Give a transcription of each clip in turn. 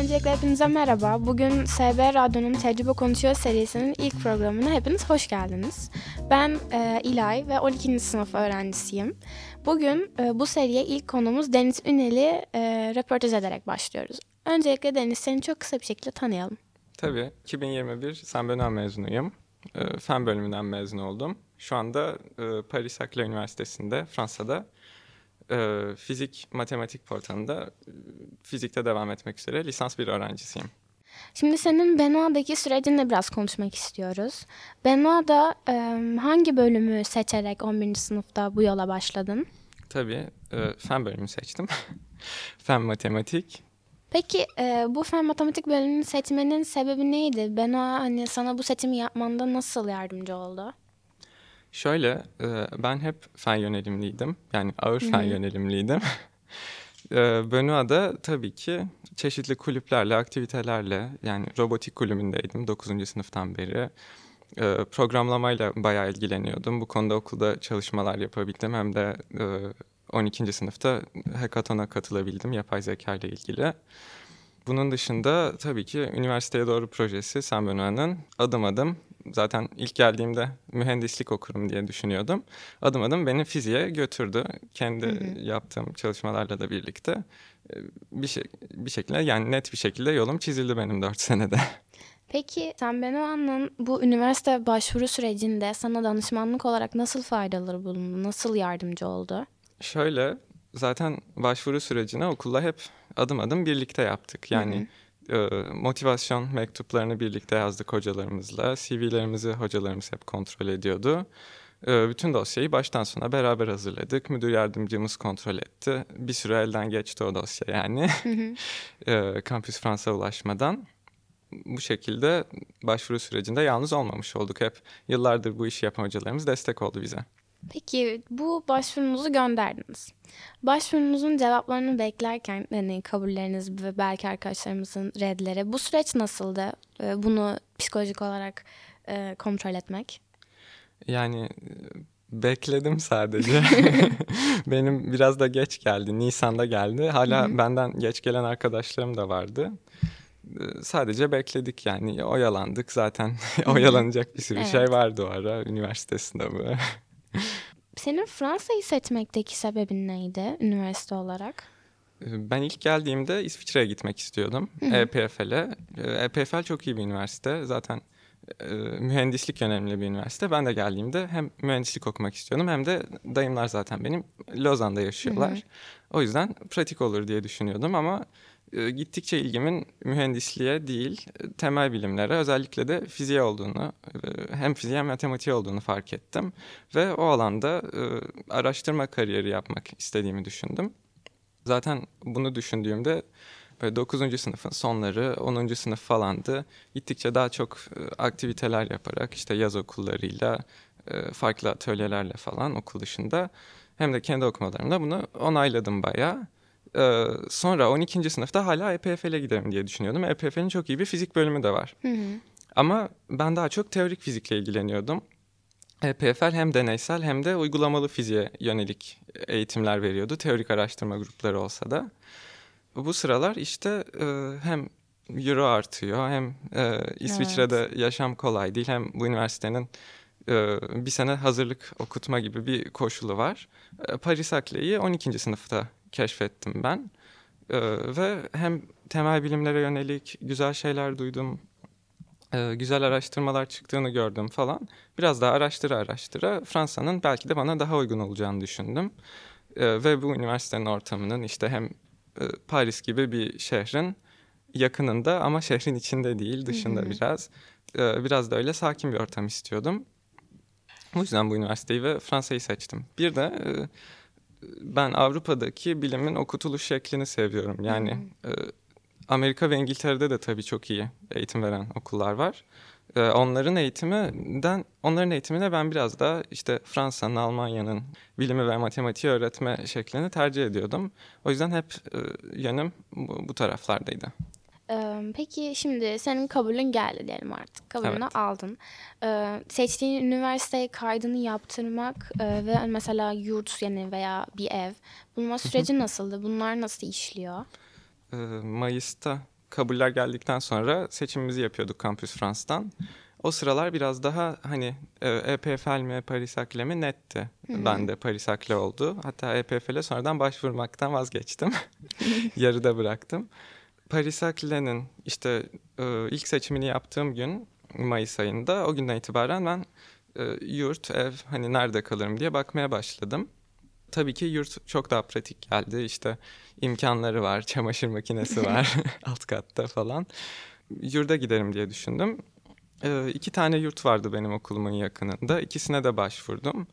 Öncelikle hepinize merhaba. Bugün SB Radyo'nun Tecrübe Konuşuyor serisinin ilk programına hepiniz hoş geldiniz. Ben e, İlay ve 12. sınıf öğrencisiyim. Bugün e, bu seriye ilk konumuz Deniz Ünel'i e, röportaj ederek başlıyoruz. Öncelikle Deniz seni çok kısa bir şekilde tanıyalım. Tabii. 2021 Saint Benoît mezunuyum. E, fen bölümünden mezun oldum. Şu anda e, Paris Saclay Üniversitesi'nde Fransa'da e, fizik matematik portalında e, fizikte devam etmek üzere lisans bir öğrencisiyim. Şimdi senin Benoît'daki sürecinle biraz konuşmak istiyoruz. Benoît'da e, hangi bölümü seçerek 11. sınıfta bu yola başladın? Tabii e, fen bölümünü seçtim. fen matematik. Peki e, bu fen matematik bölümünü seçmenin sebebi neydi? Benoît hani sana bu seçimi yapmanda nasıl yardımcı oldu? Şöyle e, ben hep fen yönelimliydim. Yani ağır fen yönelimliydim. e, Benoît'da tabii ki çeşitli kulüplerle, aktivitelerle yani robotik kulübündeydim 9. sınıftan beri. E, programlamayla bayağı ilgileniyordum. Bu konuda okulda çalışmalar yapabildim. Hem de e, 12. sınıfta hackathon'a katılabildim yapay zeka ile ilgili. Bunun dışında tabii ki üniversiteye doğru projesi Saint Benoît'ın adım adım zaten ilk geldiğimde mühendislik okurum diye düşünüyordum. Adım adım beni fiziğe götürdü. Kendi hı hı. yaptığım çalışmalarla da birlikte bir şey bir şekilde yani net bir şekilde yolum çizildi benim dört senede. Peki sen Benoît'ın bu üniversite başvuru sürecinde sana danışmanlık olarak nasıl faydaları bulundu? Nasıl yardımcı oldu? Şöyle zaten başvuru sürecine okulla hep adım adım birlikte yaptık. Yani hı hı motivasyon mektuplarını birlikte yazdık hocalarımızla. CV'lerimizi hocalarımız hep kontrol ediyordu. Bütün dosyayı baştan sona beraber hazırladık. Müdür yardımcımız kontrol etti. Bir süre elden geçti o dosya yani. Kampüs Fransa ulaşmadan. Bu şekilde başvuru sürecinde yalnız olmamış olduk. Hep yıllardır bu işi yapan hocalarımız destek oldu bize. Peki bu başvurunuzu gönderdiniz. Başvurunuzun cevaplarını beklerken hani kabulleriniz ve belki arkadaşlarımızın redleri bu süreç nasıldı? Ee, bunu psikolojik olarak e, kontrol etmek. Yani bekledim sadece. Benim biraz da geç geldi. Nisan'da geldi. Hala benden geç gelen arkadaşlarım da vardı. Sadece bekledik yani oyalandık zaten oyalanacak bir sürü evet. şey vardı o ara üniversite sınavı. Senin Fransa'yı seçmekteki sebebin neydi üniversite olarak? Ben ilk geldiğimde İsviçre'ye gitmek istiyordum. EPFL'e. EPFL çok iyi bir üniversite. Zaten e, mühendislik yönelimli bir üniversite. Ben de geldiğimde hem mühendislik okumak istiyordum hem de dayımlar zaten benim Lozan'da yaşıyorlar. Hı hı. O yüzden pratik olur diye düşünüyordum ama e, gittikçe ilgimin mühendisliğe değil temel bilimlere özellikle de fiziğe olduğunu e, hem fiziğe hem matematiğe olduğunu fark ettim. Ve o alanda e, araştırma kariyeri yapmak istediğimi düşündüm. Zaten bunu düşündüğümde böyle 9. sınıfın sonları 10. sınıf falandı. Gittikçe daha çok aktiviteler yaparak işte yaz okullarıyla farklı atölyelerle falan okul dışında hem de kendi okumalarımda bunu onayladım bayağı. Ee, sonra 12. sınıfta hala EPFL'e giderim diye düşünüyordum. EPFL'in çok iyi bir fizik bölümü de var. Hı hı. Ama ben daha çok teorik fizikle ilgileniyordum. EPFL hem deneysel hem de uygulamalı fiziğe yönelik eğitimler veriyordu. Teorik araştırma grupları olsa da. Bu sıralar işte e, hem euro artıyor hem e, İsviçre'de evet. yaşam kolay değil. Hem bu üniversitenin e, bir sene hazırlık okutma gibi bir koşulu var. E, Paris Akle'yi 12. sınıfta keşfettim ben. Ee, ve hem temel bilimlere yönelik güzel şeyler duydum. Ee, güzel araştırmalar çıktığını gördüm falan. Biraz daha araştıra araştıra Fransa'nın belki de bana daha uygun olacağını düşündüm. Ee, ve bu üniversitenin ortamının işte hem e, Paris gibi bir şehrin yakınında ama şehrin içinde değil dışında hı hı. biraz. E, biraz da öyle sakin bir ortam istiyordum. O yüzden bu üniversiteyi ve Fransa'yı seçtim. Bir de... E, ben Avrupa'daki bilimin okutuluş şeklini seviyorum. Yani e, Amerika ve İngiltere'de de tabii çok iyi eğitim veren okullar var. E, onların eğitiminden, onların eğitimine ben biraz daha işte Fransa'nın, Almanya'nın bilimi ve matematiği öğretme şeklini tercih ediyordum. O yüzden hep e, yönüm bu, bu taraflardaydı. Peki şimdi senin kabulün geldi diyelim artık. Kabulünü evet. aldın. Seçtiğin üniversiteye kaydını yaptırmak ve mesela yurt yani veya bir ev bulma süreci nasıldı? Bunlar nasıl işliyor? Mayıs'ta kabuller geldikten sonra seçimimizi yapıyorduk Campus France'dan. O sıralar biraz daha hani EPFL mi Paris Akle mi netti. Hı-hı. Ben de Paris Akle oldu. Hatta EPFL'e sonradan başvurmaktan vazgeçtim. Yarıda bıraktım. Paris Akle'nin işte e, ilk seçimini yaptığım gün Mayıs ayında o günden itibaren ben e, yurt, ev hani nerede kalırım diye bakmaya başladım. Tabii ki yurt çok daha pratik geldi. İşte imkanları var, çamaşır makinesi var alt katta falan. Yurda giderim diye düşündüm. E, iki tane yurt vardı benim okulumun yakınında. İkisine de başvurdum.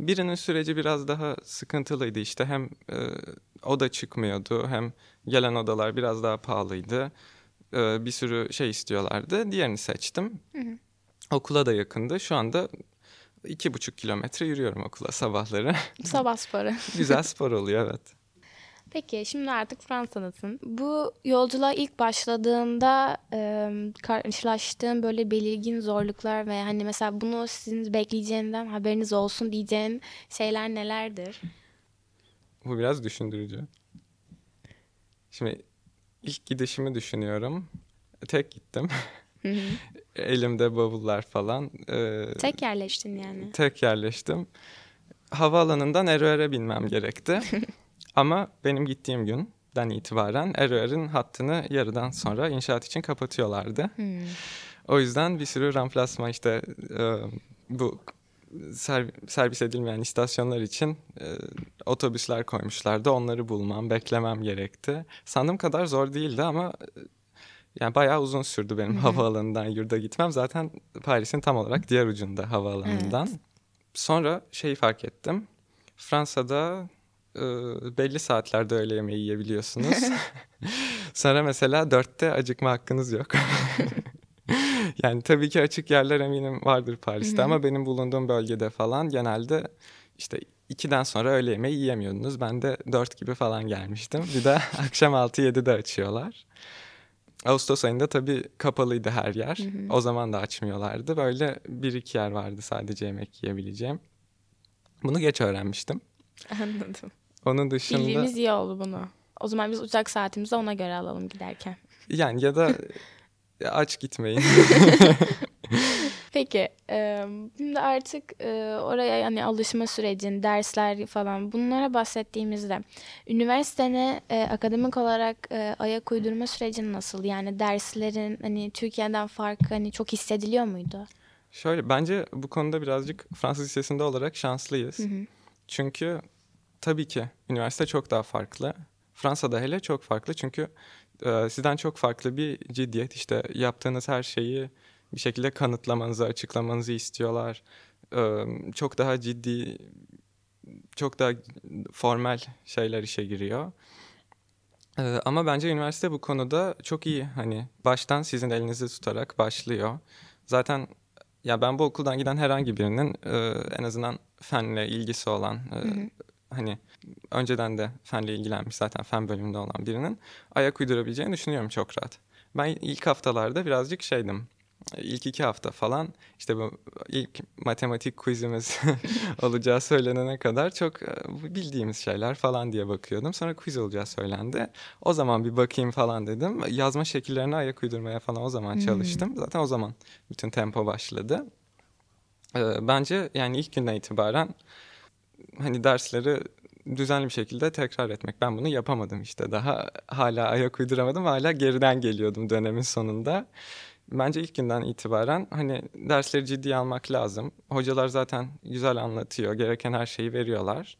Birinin süreci biraz daha sıkıntılıydı işte hem e, oda çıkmıyordu hem gelen odalar biraz daha pahalıydı. E, bir sürü şey istiyorlardı. Diğerini seçtim. Hı hı. Okula da yakındı. Şu anda iki buçuk kilometre yürüyorum okula sabahları. Sabah sporu. Güzel spor oluyor evet. Peki şimdi artık Fransa'dasın. Bu yolculuğa ilk başladığında e, karşılaştığın böyle belirgin zorluklar ve hani mesela bunu sizin bekleyeceğinden haberiniz olsun diyeceğin şeyler nelerdir? Bu biraz düşündürücü. Şimdi ilk gidişimi düşünüyorum. Tek gittim. Elimde bavullar falan. Ee, tek yerleştin yani. Tek yerleştim. Havaalanından Eroer'e binmem gerekti. Ama benim gittiğim günden itibaren Eroer'in hattını yarıdan sonra inşaat için kapatıyorlardı. Hmm. O yüzden bir sürü ramplasma işte e, bu ser, servis edilmeyen istasyonlar için e, otobüsler koymuşlardı. Onları bulmam, beklemem gerekti. Sandığım kadar zor değildi ama e, yani bayağı uzun sürdü benim havaalanından yurda gitmem. Zaten Paris'in tam olarak diğer ucunda havaalanından. Evet. Sonra şeyi fark ettim. Fransa'da e, belli saatlerde öğle yemeği yiyebiliyorsunuz. Sonra mesela dörtte acıkma hakkınız yok. yani tabii ki açık yerler eminim vardır Paris'te ama benim bulunduğum bölgede falan genelde işte ikiden sonra öğle yemeği yiyemiyordunuz. Ben de dört gibi falan gelmiştim. Bir de akşam altı yedide açıyorlar. Ağustos ayında tabii kapalıydı her yer. O zaman da açmıyorlardı. Böyle bir iki yer vardı sadece yemek yiyebileceğim. Bunu geç öğrenmiştim. Anladım. Onun dışında... Bildiğimiz iyi oldu bunu. O zaman biz uçak saatimizi ona göre alalım giderken. Yani ya da aç gitmeyin. Peki, şimdi artık oraya yani alışma sürecin, dersler falan bunlara bahsettiğimizde üniversitene akademik olarak ayak uydurma sürecin nasıl? Yani derslerin hani Türkiye'den farkı hani çok hissediliyor muydu? Şöyle bence bu konuda birazcık Fransız Lisesi'nde olarak şanslıyız. Hı hı. Çünkü tabii ki üniversite çok daha farklı. Fransa'da hele çok farklı çünkü e, sizden çok farklı bir ciddiyet işte yaptığınız her şeyi bir şekilde kanıtlamanızı, açıklamanızı istiyorlar. E, çok daha ciddi, çok daha formel şeyler işe giriyor. E, ama bence üniversite bu konuda çok iyi. Hani baştan sizin elinizi tutarak başlıyor. Zaten ya ben bu okuldan giden herhangi birinin e, en azından fenle ilgisi olan e, hani önceden de fenle ilgilenmiş zaten fen bölümünde olan birinin ayak uydurabileceğini düşünüyorum çok rahat. Ben ilk haftalarda birazcık şeydim. İlk iki hafta falan işte bu ilk matematik quizimiz olacağı söylenene kadar çok e, bildiğimiz şeyler falan diye bakıyordum. Sonra quiz olacağı söylendi. O zaman bir bakayım falan dedim. Yazma şekillerine ayak uydurmaya falan o zaman çalıştım. Hmm. Zaten o zaman bütün tempo başladı. Ee, bence yani ilk günden itibaren hani dersleri düzenli bir şekilde tekrar etmek. Ben bunu yapamadım işte daha hala ayak uyduramadım hala geriden geliyordum dönemin sonunda. Bence ilk günden itibaren hani dersleri ciddiye almak lazım. Hocalar zaten güzel anlatıyor, gereken her şeyi veriyorlar.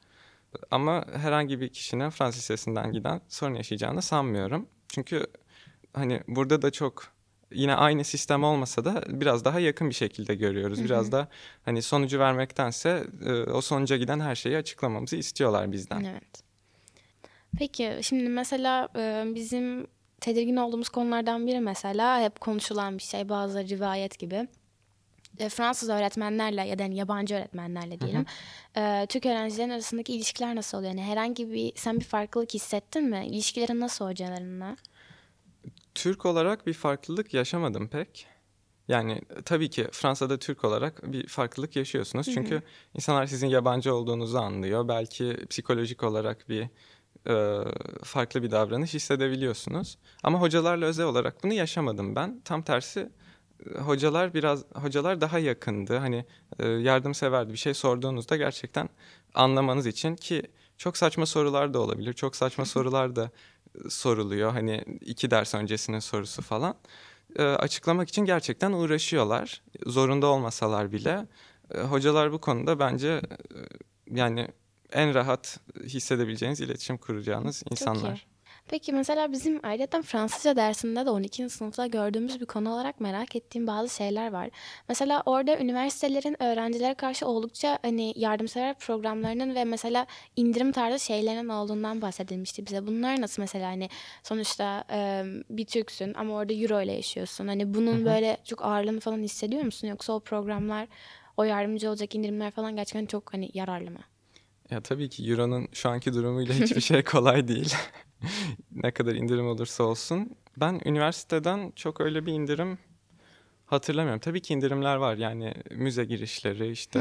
Ama herhangi bir kişinin Fransız Lisesi'nden giden sorun yaşayacağını sanmıyorum. Çünkü hani burada da çok yine aynı sistem olmasa da biraz daha yakın bir şekilde görüyoruz. Biraz da hani sonucu vermektense e, o sonuca giden her şeyi açıklamamızı istiyorlar bizden. Evet. Peki şimdi mesela e, bizim tedirgin olduğumuz konulardan biri mesela hep konuşulan bir şey bazı rivayet gibi. E, Fransız öğretmenlerle ya da yani yabancı öğretmenlerle diyelim. Hı hı. Türk öğrencilerin arasındaki ilişkiler nasıl oluyor? Yani herhangi bir sen bir farklılık hissettin mi? İlişkilerin nasıl hocalarınla? Türk olarak bir farklılık yaşamadım pek. Yani tabii ki Fransa'da Türk olarak bir farklılık yaşıyorsunuz. Çünkü hı hı. insanlar sizin yabancı olduğunuzu anlıyor. Belki psikolojik olarak bir e, farklı bir davranış hissedebiliyorsunuz. Ama hocalarla özel olarak bunu yaşamadım ben. Tam tersi e, hocalar biraz hocalar daha yakındı. Hani e, yardımseverdi. Bir şey sorduğunuzda gerçekten anlamanız için ki çok saçma sorular da olabilir. Çok saçma sorular da e, soruluyor. Hani iki ders öncesinin sorusu falan. E, açıklamak için gerçekten uğraşıyorlar. Zorunda olmasalar bile. E, hocalar bu konuda bence e, yani en rahat hissedebileceğiniz iletişim kuracağınız insanlar. Peki mesela bizim ayrıca Fransızca dersinde de 12. sınıfta gördüğümüz bir konu olarak merak ettiğim bazı şeyler var. Mesela orada üniversitelerin öğrencilere karşı oldukça hani yardımsever programlarının ve mesela indirim tarzı şeylerin olduğundan bahsedilmişti bize. Bunlar nasıl mesela hani sonuçta e, bir Türksün ama orada euro ile yaşıyorsun. Hani bunun böyle çok ağırlığını falan hissediyor musun? Yoksa o programlar o yardımcı olacak indirimler falan gerçekten çok hani yararlı mı? Ya tabii ki Euro'nun şu anki durumuyla hiçbir şey kolay değil. ne kadar indirim olursa olsun. Ben üniversiteden çok öyle bir indirim hatırlamıyorum. Tabii ki indirimler var yani müze girişleri işte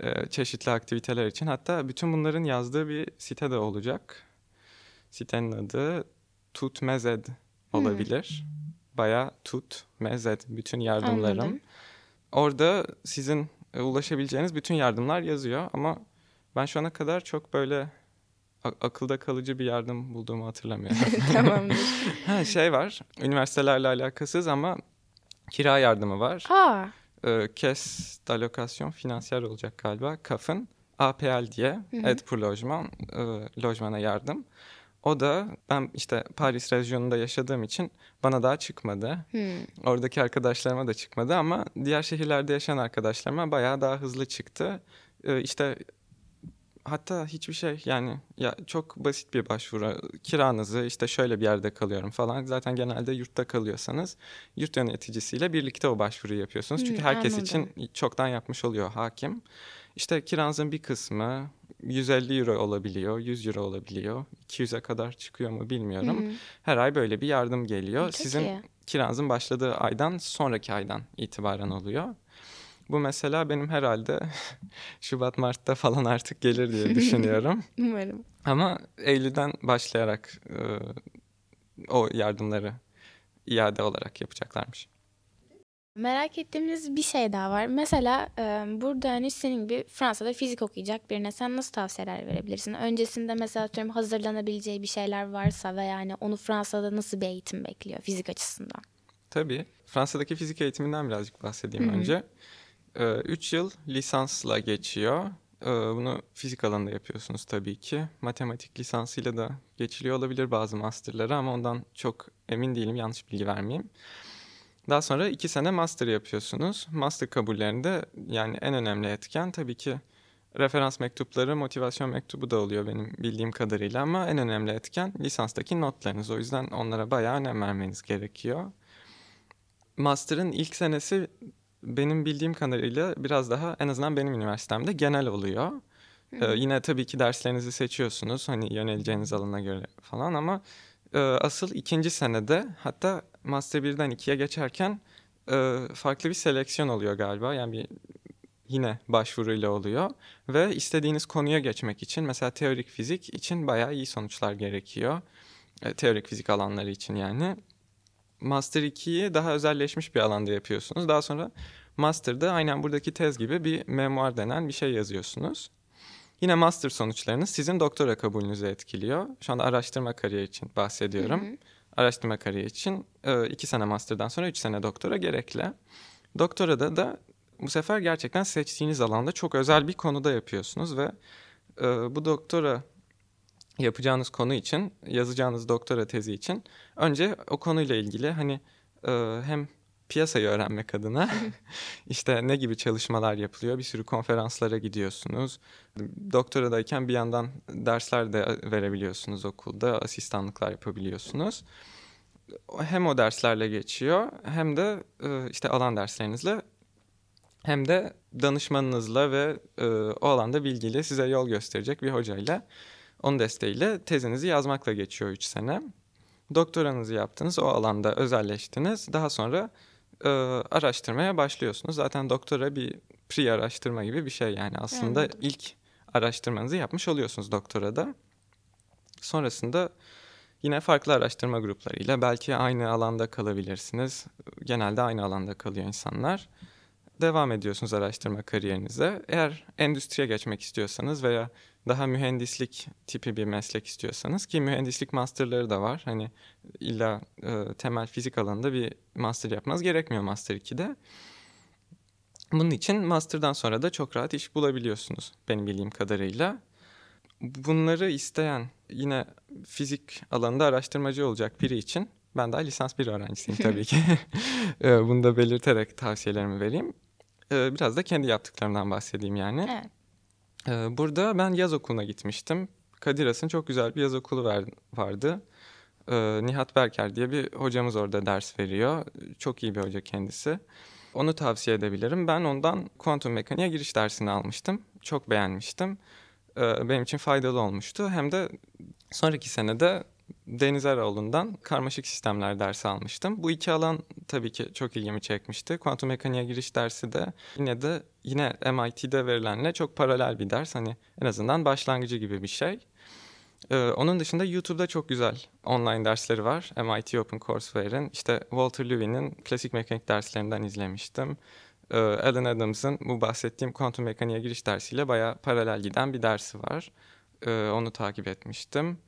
E, çeşitli aktiviteler için. Hatta bütün bunların yazdığı bir site de olacak. Sitenin adı Tutmezed olabilir. Baya Tutmezed bütün yardımlarım. Anladım. Orada sizin e, ulaşabileceğiniz bütün yardımlar yazıyor ama ben şu ana kadar çok böyle akılda kalıcı bir yardım bulduğumu hatırlamıyorum. Tamamdır. ha, şey var, üniversitelerle alakasız ama kira yardımı var. Aa. Ee, Kes d'allocation financier olacak galiba. KAF'ın APL diye, Aide pour logement, e, lojmana yardım. O da ben işte Paris rezyonunda yaşadığım için bana daha çıkmadı. Hmm. Oradaki arkadaşlarıma da çıkmadı ama diğer şehirlerde yaşayan arkadaşlarıma bayağı daha hızlı çıktı. Ee, işte hatta hiçbir şey yani ya çok basit bir başvuru. Kiranızı işte şöyle bir yerde kalıyorum falan. Zaten genelde yurtta kalıyorsanız yurt yöneticisiyle birlikte o başvuruyu yapıyorsunuz. Çünkü herkes anladım. için çoktan yapmış oluyor hakim. İşte kiranızın bir kısmı 150 euro olabiliyor, 100 euro olabiliyor. 200'e kadar çıkıyor mu bilmiyorum. Hı-hı. Her ay böyle bir yardım geliyor. Çok Sizin iyi. kiranızın başladığı aydan sonraki aydan itibaren oluyor. Bu mesela benim herhalde Şubat Mart'ta falan artık gelir diye düşünüyorum. Umarım. Ama Eylül'den başlayarak e, o yardımları iade olarak yapacaklarmış. Merak ettiğimiz bir şey daha var. Mesela e, burada hani senin gibi Fransa'da fizik okuyacak birine sen nasıl tavsiyeler verebilirsin? Öncesinde mesela atıyorum hazırlanabileceği bir şeyler varsa ve yani onu Fransa'da nasıl bir eğitim bekliyor fizik açısından? Tabii. Fransa'daki fizik eğitiminden birazcık bahsedeyim Hı-hı. önce. 3 yıl lisansla geçiyor. Bunu fizik alanında yapıyorsunuz tabii ki. Matematik lisansıyla da geçiliyor olabilir bazı masterları ama ondan çok emin değilim yanlış bilgi vermeyeyim. Daha sonra iki sene master yapıyorsunuz. Master kabullerinde yani en önemli etken tabii ki referans mektupları, motivasyon mektubu da oluyor benim bildiğim kadarıyla ama en önemli etken lisanstaki notlarınız. O yüzden onlara bayağı önem vermeniz gerekiyor. Master'ın ilk senesi benim bildiğim kadarıyla biraz daha en azından benim üniversitemde genel oluyor. Ee, yine tabii ki derslerinizi seçiyorsunuz hani yöneleceğiniz alana göre falan ama e, asıl ikinci senede hatta Master 1'den 2'ye geçerken e, farklı bir seleksiyon oluyor galiba. Yani bir yine başvuruyla oluyor ve istediğiniz konuya geçmek için mesela teorik fizik için bayağı iyi sonuçlar gerekiyor. E, teorik fizik alanları için yani. Master 2'yi daha özelleşmiş bir alanda yapıyorsunuz. Daha sonra Master'da aynen buradaki tez gibi bir memuar denen bir şey yazıyorsunuz. Yine master sonuçlarınız sizin doktora kabulünüzü etkiliyor. Şu anda araştırma kariyeri için bahsediyorum. Hı hı. Araştırma kariyeri için e, iki sene master'dan sonra üç sene doktora gerekli. Doktorada da bu sefer gerçekten seçtiğiniz alanda çok özel bir konuda yapıyorsunuz ve e, bu doktora yapacağınız konu için, yazacağınız doktora tezi için önce o konuyla ilgili hani e, hem piyasayı öğrenmek adına işte ne gibi çalışmalar yapılıyor bir sürü konferanslara gidiyorsunuz. Doktoradayken bir yandan dersler de verebiliyorsunuz okulda, asistanlıklar yapabiliyorsunuz. Hem o derslerle geçiyor hem de e, işte alan derslerinizle hem de danışmanınızla ve e, o alanda bilgili size yol gösterecek bir hocayla onun desteğiyle tezinizi yazmakla geçiyor 3 sene. Doktoranızı yaptınız, o alanda özelleştiniz. Daha sonra e, araştırmaya başlıyorsunuz. Zaten doktora bir pre araştırma gibi bir şey yani aslında evet. ilk araştırmanızı yapmış oluyorsunuz doktorada. Sonrasında yine farklı araştırma gruplarıyla belki aynı alanda kalabilirsiniz. Genelde aynı alanda kalıyor insanlar. Devam ediyorsunuz araştırma kariyerinize. Eğer endüstriye geçmek istiyorsanız veya daha mühendislik tipi bir meslek istiyorsanız ki mühendislik masterları da var. Hani illa e, temel fizik alanında bir master yapmanız gerekmiyor master 2'de. Bunun için master'dan sonra da çok rahat iş bulabiliyorsunuz benim bildiğim kadarıyla. Bunları isteyen yine fizik alanında araştırmacı olacak biri için ben daha lisans bir öğrencisiyim tabii ki. E, bunu da belirterek tavsiyelerimi vereyim. E, biraz da kendi yaptıklarımdan bahsedeyim yani. Evet. Ee, burada ben yaz okuluna gitmiştim. Kadir çok güzel bir yaz okulu ver, vardı. Ee, Nihat Berker diye bir hocamız orada ders veriyor. Çok iyi bir hoca kendisi. Onu tavsiye edebilirim. Ben ondan kuantum mekaniğe giriş dersini almıştım. Çok beğenmiştim. Ee, benim için faydalı olmuştu. Hem de sonraki senede Deniz Eroğlu'ndan karmaşık sistemler dersi almıştım. Bu iki alan tabii ki çok ilgimi çekmişti. Kuantum mekaniğe giriş dersi de yine de yine MIT'de verilenle çok paralel bir ders. Hani en azından başlangıcı gibi bir şey. Ee, onun dışında YouTube'da çok güzel online dersleri var. MIT Open Courseware'in işte Walter Lewis'in klasik mekanik derslerinden izlemiştim. Ee, Alan Adams'ın bu bahsettiğim kuantum mekaniğe giriş dersiyle bayağı paralel giden bir dersi var. Ee, onu takip etmiştim.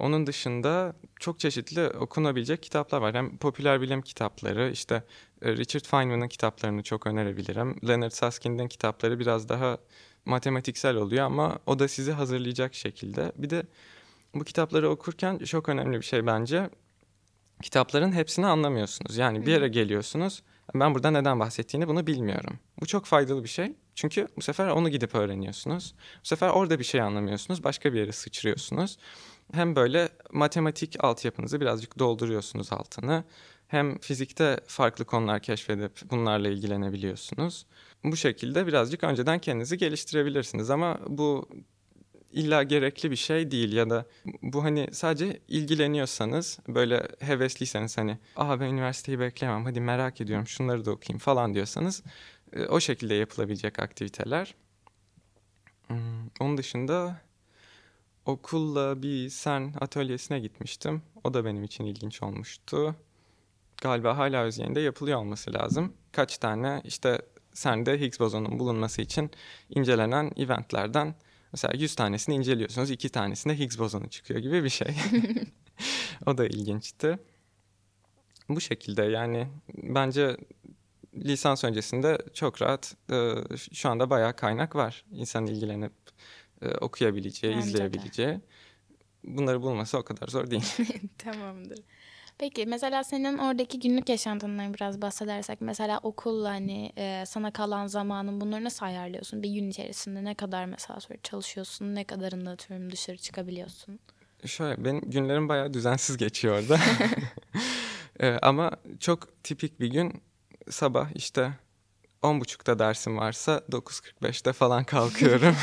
Onun dışında çok çeşitli okunabilecek kitaplar var. Hem popüler bilim kitapları, işte e, Richard Feynman'ın kitaplarını çok önerebilirim. Leonard Susskind'in kitapları biraz daha matematiksel oluyor ama o da sizi hazırlayacak şekilde. Bir de bu kitapları okurken çok önemli bir şey bence. Kitapların hepsini anlamıyorsunuz. Yani bir yere geliyorsunuz. Ben burada neden bahsettiğini bunu bilmiyorum. Bu çok faydalı bir şey. Çünkü bu sefer onu gidip öğreniyorsunuz. Bu sefer orada bir şey anlamıyorsunuz. Başka bir yere sıçrıyorsunuz hem böyle matematik altyapınızı birazcık dolduruyorsunuz altını. Hem fizikte farklı konular keşfedip bunlarla ilgilenebiliyorsunuz. Bu şekilde birazcık önceden kendinizi geliştirebilirsiniz ama bu illa gerekli bir şey değil ya da bu hani sadece ilgileniyorsanız böyle hevesliyseniz hani aha ben üniversiteyi bekleyemem hadi merak ediyorum şunları da okuyayım falan diyorsanız e, o şekilde yapılabilecek aktiviteler. Hmm, onun dışında okulla bir sen atölyesine gitmiştim. O da benim için ilginç olmuştu. Galiba hala Özyeğin'de yapılıyor olması lazım. Kaç tane işte sende Higgs bozonun bulunması için incelenen eventlerden mesela 100 tanesini inceliyorsunuz. 2 tanesinde Higgs bozonu çıkıyor gibi bir şey. o da ilginçti. Bu şekilde yani bence lisans öncesinde çok rahat şu anda bayağı kaynak var. İnsan ilgilenip e, okuyabileceği, Bence izleyebileceği. De. Bunları bulması o kadar zor değil. Tamamdır. Peki mesela senin oradaki günlük yaşantından biraz bahsedersek mesela okulla hani e, sana kalan zamanın bunları nasıl ayarlıyorsun? Bir gün içerisinde ne kadar mesela sonra çalışıyorsun? Ne kadarında atıyorum dışarı çıkabiliyorsun? Şöyle benim günlerim bayağı düzensiz geçiyor orada. e, ama çok tipik bir gün sabah işte 10.30'da dersim varsa 9.45'te falan kalkıyorum.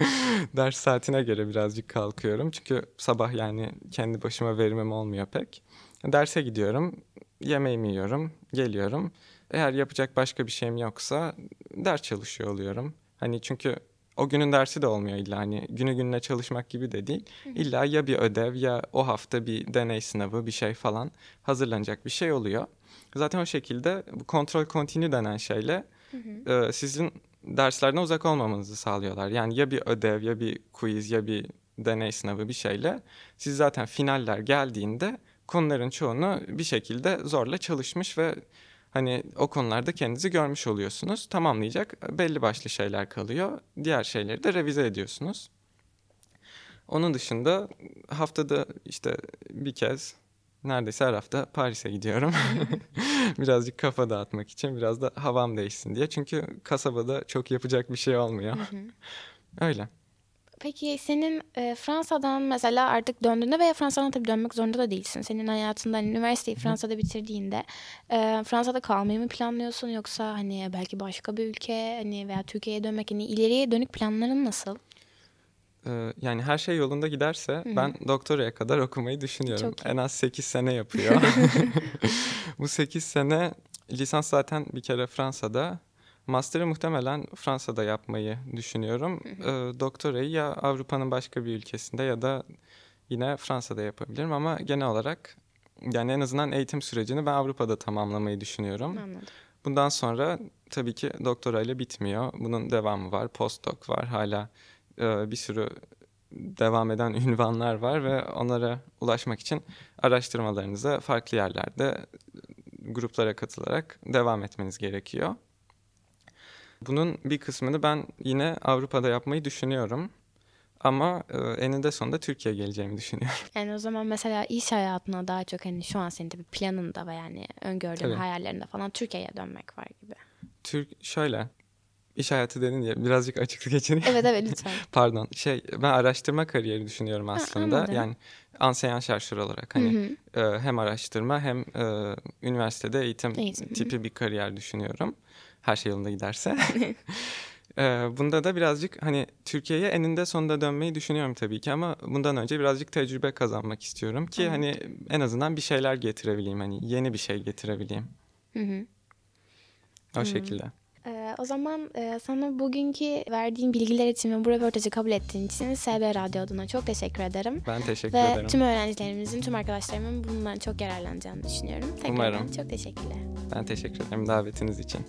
Ders saatine göre birazcık kalkıyorum. Çünkü sabah yani kendi başıma verimim olmuyor pek. Derse gidiyorum, yemeğimi yiyorum, geliyorum. Eğer yapacak başka bir şeyim yoksa ders çalışıyor oluyorum. Hani çünkü o günün dersi de olmuyor illa hani günü gününe çalışmak gibi de değil. İlla ya bir ödev ya o hafta bir deney sınavı bir şey falan hazırlanacak bir şey oluyor. Zaten o şekilde bu kontrol kontinu denen şeyle hı hı. E, sizin derslerden uzak olmamanızı sağlıyorlar. Yani ya bir ödev ya bir quiz ya bir deney sınavı bir şeyle siz zaten finaller geldiğinde konuların çoğunu bir şekilde zorla çalışmış ve hani o konularda kendinizi görmüş oluyorsunuz. Tamamlayacak belli başlı şeyler kalıyor. Diğer şeyleri de revize ediyorsunuz. Onun dışında haftada işte bir kez neredeyse her hafta Paris'e gidiyorum. Birazcık kafa dağıtmak için, biraz da havam değişsin diye. Çünkü kasabada çok yapacak bir şey olmuyor. Öyle. Peki senin e, Fransa'dan mesela artık döndüğünde veya Fransa'dan tabii dönmek zorunda da değilsin. Senin hayatında hani, üniversiteyi Fransa'da bitirdiğinde e, Fransa'da kalmayı mı planlıyorsun yoksa hani belki başka bir ülke hani veya Türkiye'ye dönmek hani ileriye dönük planların nasıl? Ee, yani her şey yolunda giderse Hı-hı. ben doktoraya kadar okumayı düşünüyorum. En az 8 sene yapıyor. Bu 8 sene lisans zaten bir kere Fransa'da. Master'ı muhtemelen Fransa'da yapmayı düşünüyorum. Hı Doktorayı ya Avrupa'nın başka bir ülkesinde ya da yine Fransa'da yapabilirim ama genel olarak yani en azından eğitim sürecini ben Avrupa'da tamamlamayı düşünüyorum. Anladım. Bundan sonra tabii ki doktorayla bitmiyor. Bunun devamı var, postdoc var. Hala e, bir sürü devam eden ünvanlar var ve onlara ulaşmak için araştırmalarınıza farklı yerlerde gruplara katılarak devam etmeniz gerekiyor. Bunun bir kısmını ben yine Avrupa'da yapmayı düşünüyorum. Ama e, eninde sonunda Türkiye'ye geleceğimi düşünüyorum. Yani o zaman mesela iş hayatına daha çok hani şu an senin tabii planında ve yani öngördüğün Tabii. hayallerinde falan Türkiye'ye dönmek var gibi. Türk şöyle iş hayatı dedin diye birazcık açıklık geçireyim. Evet evet lütfen. Pardon. Şey ben araştırma kariyeri düşünüyorum aslında. anladım. yani anseyan şarjör olarak hani e, hem araştırma hem e, üniversitede eğitim, Eğitim, hı hı. tipi bir kariyer düşünüyorum. Her şey yolunda giderse. E, bunda da birazcık hani Türkiye'ye eninde sonunda dönmeyi düşünüyorum tabii ki ama bundan önce birazcık tecrübe kazanmak istiyorum ki hani en azından bir şeyler getirebileyim hani yeni bir şey getirebileyim. Hı hı. O şekilde. Ee, o zaman e, sana bugünkü verdiğin bilgiler için ve bu röportajı kabul ettiğin için SB Radyo adına çok teşekkür ederim. Ben teşekkür Ve ederim. tüm öğrencilerimizin, tüm arkadaşlarımın bundan çok yararlanacağını düşünüyorum. Tekrardan Umarım. çok teşekkürler. Ben teşekkür ederim davetiniz için.